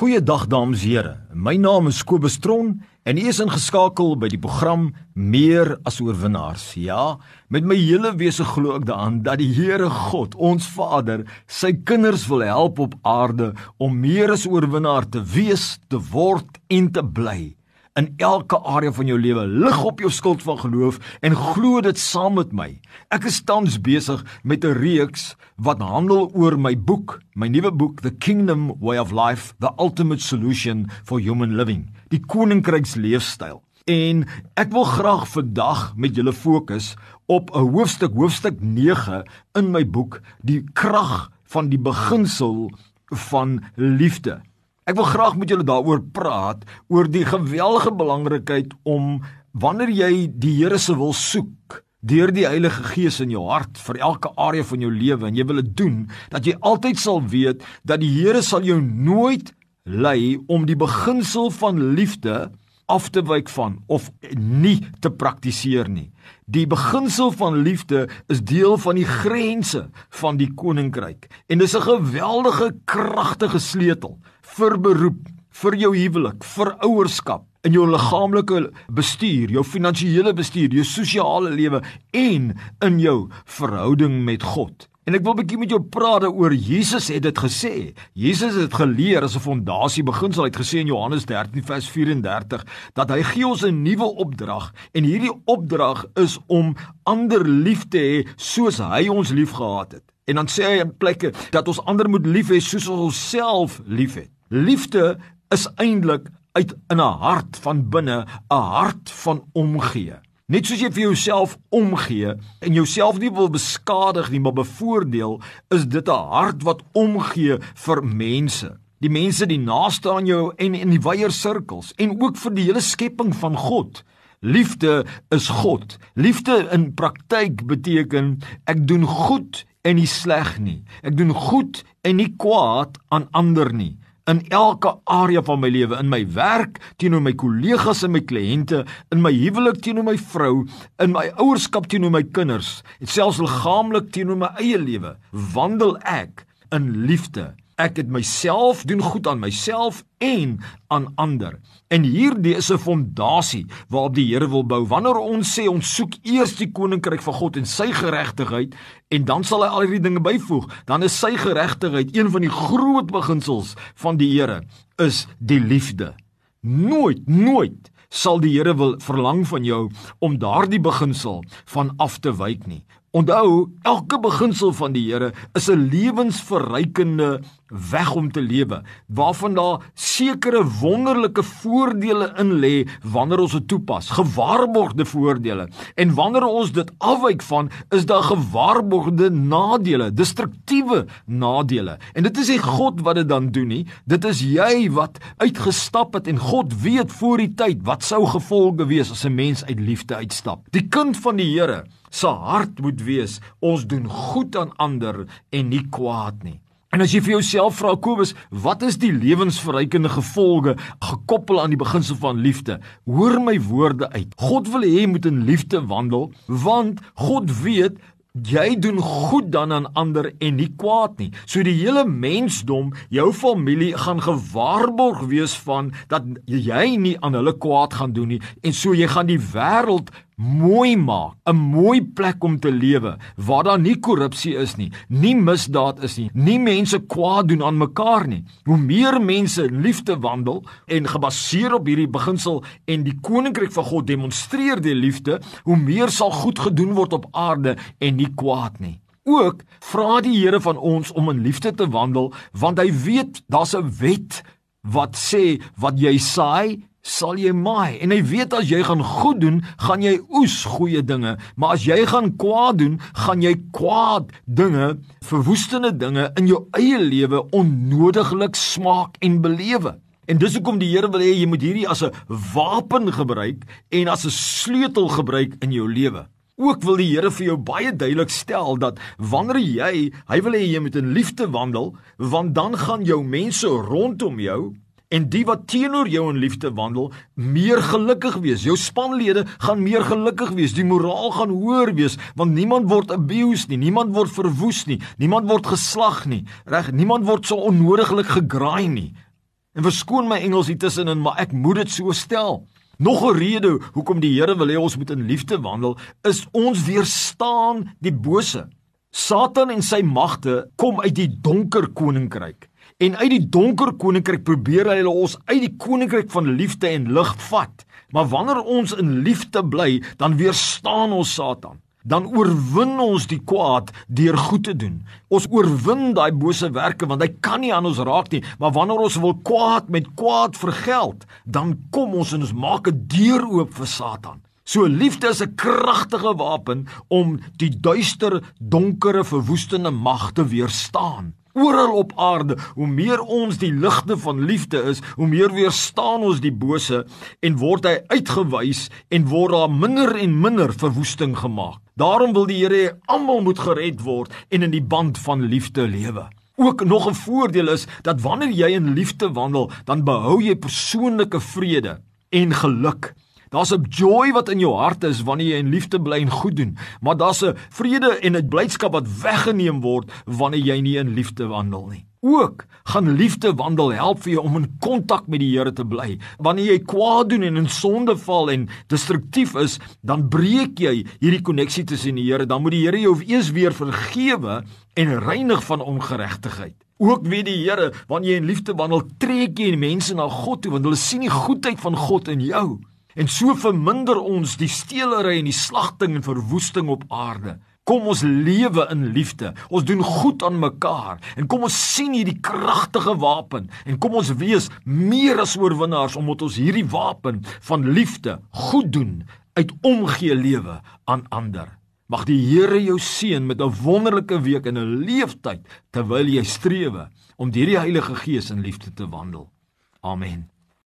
Goeiedag dames en here. My naam is Kobus Tron en u is ingeskakel by die program Meer as oorwinnaars. Ja, met my hele wese glo ek daaraan dat die Here God, ons Vader, sy kinders wil help op aarde om meer as oorwinnaar te wees, te word en te bly in elke area van jou lewe. Lig op jou skild van geloof en glo dit saam met my. Ek is tans besig met 'n reeks wat handel oor my boek, my nuwe boek The Kingdom Way of Life: The Ultimate Solution for Human Living, die koninkryks leefstyl. En ek wil graag vandag met julle fokus op 'n hoofstuk, hoofstuk 9 in my boek, die krag van die beginsel van liefde. Ek wil graag met julle daaroor praat oor die geweldige belangrikheid om wanneer jy die Here se wil soek deur die Heilige Gees in jou hart vir elke area van jou lewe en jy wil dit doen dat jy altyd sal weet dat die Here sal jou nooit lei om die beginsel van liefde af te wyk van of nie te praktiseer nie. Die beginsel van liefde is deel van die grense van die koninkryk en dis 'n geweldige kragtige sleutel vir beroep, vir jou huwelik, vir ouerskap, in jou liggaamlike bestuur, jou finansiële bestuur, jou sosiale lewe en in jou verhouding met God. En ek wil 'n bietjie met jou praat oor Jesus het dit gesê. Jesus het geleer as 'n fondasie beginsel uit gesê in Johannes 13 vers 34 dat hy gee ons 'n nuwe opdrag en hierdie opdrag is om ander lief te hê soos hy ons liefgehad het. En dan sê hy in plekke dat ons ander moet lief hê soos ons onsself liefhet. Liefde is eintlik uit in 'n hart van binne, 'n hart van omgee. Net soos jy vir jouself omgee en jouself nie wil beskadig nie, maar bevoordeel, is dit 'n hart wat omgee vir mense. Die mense die naaste aan jou en in die wyeer sirkels en ook vir die hele skepping van God. Liefde is God. Liefde in praktyk beteken ek doen goed en nie sleg nie. Ek doen goed en nie kwaad aan ander nie in elke area van my lewe, in my werk, teenoor my kollegas en my kliënte, in my huwelik teenoor my vrou, in my ouerskap teenoor my kinders, en selfs liggaamlik teenoor my eie lewe, wandel ek in liefde ek het myself doen goed aan myself en aan ander. En hierdie is 'n fondasie waarop die Here wil bou. Wanneer ons sê ons soek eers die koninkryk van God en sy geregtigheid en dan sal hy al hierdie dinge byvoeg, dan is sy geregtigheid een van die groot beginsels van die Here is die liefde. Nooit, nooit sal die Here wil verlang van jou om daardie beginsel van af te wyk nie. Onthou, elke beginsel van die Here is 'n lewensverrykende weg om te lewe, waarvan daar sekere wonderlike voordele in lê wanneer ons dit toepas, gewaarborgde voordele. En wanneer ons dit afwyk van, is daar gewaarborgde nadele, destruktiewe nadele. En dit is nie God wat dit dan doen nie, dit is jy wat uitgestap het en God weet voor die tyd wat sou gevolge wees as 'n mens uit liefde uitstap. Die kind van die Here se hart moet wees ons doen goed aan ander en nie kwaad nie. En as jy vir jouself vra Kobus, wat is die lewensverrykende gevolge gekoppel aan die beginsel van liefde? Hoor my woorde uit. God wil hê jy moet in liefde wandel, want God weet jy doen goed dan aan ander en nie kwaad nie. So die hele mensdom, jou familie gaan gewaarborg wees van dat jy nie aan hulle kwaad gaan doen nie en so jy gaan die wêreld mooi maak, 'n mooi plek om te lewe waar daar nie korrupsie is nie, nie misdaad is nie, nie mense kwaad doen aan mekaar nie. Hoe meer mense in liefde wandel en gebaseer op hierdie beginsel en die koninkryk van God demonstreer die liefde, hoe meer sal goed gedoen word op aarde en nie kwaad nie. Ook vra die Here van ons om in liefde te wandel want hy weet daar's 'n wet wat sê wat jy saai sal jy maai en hy weet as jy gaan goed doen, gaan jy oes goeie dinge, maar as jy gaan kwaad doen, gaan jy kwaad dinge, verwoestende dinge in jou eie lewe onnodiglik smaak en belewe. En dis hoekom die Here wil hê jy moet hierdie as 'n wapen gebruik en as 'n sleutel gebruik in jou lewe. Ook wil die Here vir jou baie duidelik stel dat wanneer jy, hy wil hê jy moet in liefde wandel, want dan gaan jou mense rondom jou en die wat teenoor jou in liefde wandel, meer gelukkig wees. Jou spanlede gaan meer gelukkig wees. Die moraal gaan hoër wees want niemand word abused nie, niemand word verwoes nie, niemand word geslag nie. Reg, niemand word so onnodiglik gegraai nie. En verskoon my Engels hier tussenin, maar ek moet dit so stel. Nog 'n rede hoekom die Here wil hê ons moet in liefde wandel, is ons weerstaan die bose. Satan en sy magte kom uit die donker koninkryk. En uit die donker koninkryk probeer hy hulle ons uit die koninkryk van liefde en lig vat. Maar wanneer ons in liefde bly, dan weerstaan ons Satan dan oorwin ons die kwaad deur goed te doen. Ons oorwin daai bose werke want hy kan nie aan ons raak nie, maar wanneer ons wil kwaad met kwaad vergeld, dan kom ons en ons maak 'n deur oop vir Satan. So liefde is 'n kragtige wapen om die duister, donkere, verwoestende mag te weerstaan. Oral op aarde, hoe meer ons die ligte van liefde is, hoe meer weerstaan ons die bose en word hy uitgewys en word daar minder en minder verwoesting gemaak. Daarom wil die Here hê almal moet gered word en in die band van liefde lewe. Ook nog 'n voordeel is dat wanneer jy in liefde wandel, dan behou jy persoonlike vrede en geluk. Daar's 'n joy wat in jou hart is wanneer jy in liefde bly en goed doen, maar daar's 'n vrede en 'n blydskap wat weggeneem word wanneer jy nie in liefde wandel nie. Ook gaan liefde wandel help vir jou om in kontak met die Here te bly. Wanneer jy kwaad doen en in sonde val en destruktief is, dan breek jy hierdie koneksie tussen die Here. Dan moet die Here jou eers weer vergewe en reinig van ongeregtigheid. Ook weet die Here, wanneer jy in liefde wandel, trek jy mense na God toe want hulle sien die goedheid van God in jou. En so verminder ons die steelery en die slagting en verwoesting op aarde. Kom ons lewe in liefde. Ons doen goed aan mekaar en kom ons sien hierdie kragtige wapen en kom ons wees meer as oorwinnaars omdat ons hierdie wapen van liefde goed doen uit omgee lewe aan ander. Mag die Here jou seën met 'n wonderlike week en 'n leeftyd terwyl jy strewe om deur die Heilige Gees in liefde te wandel. Amen.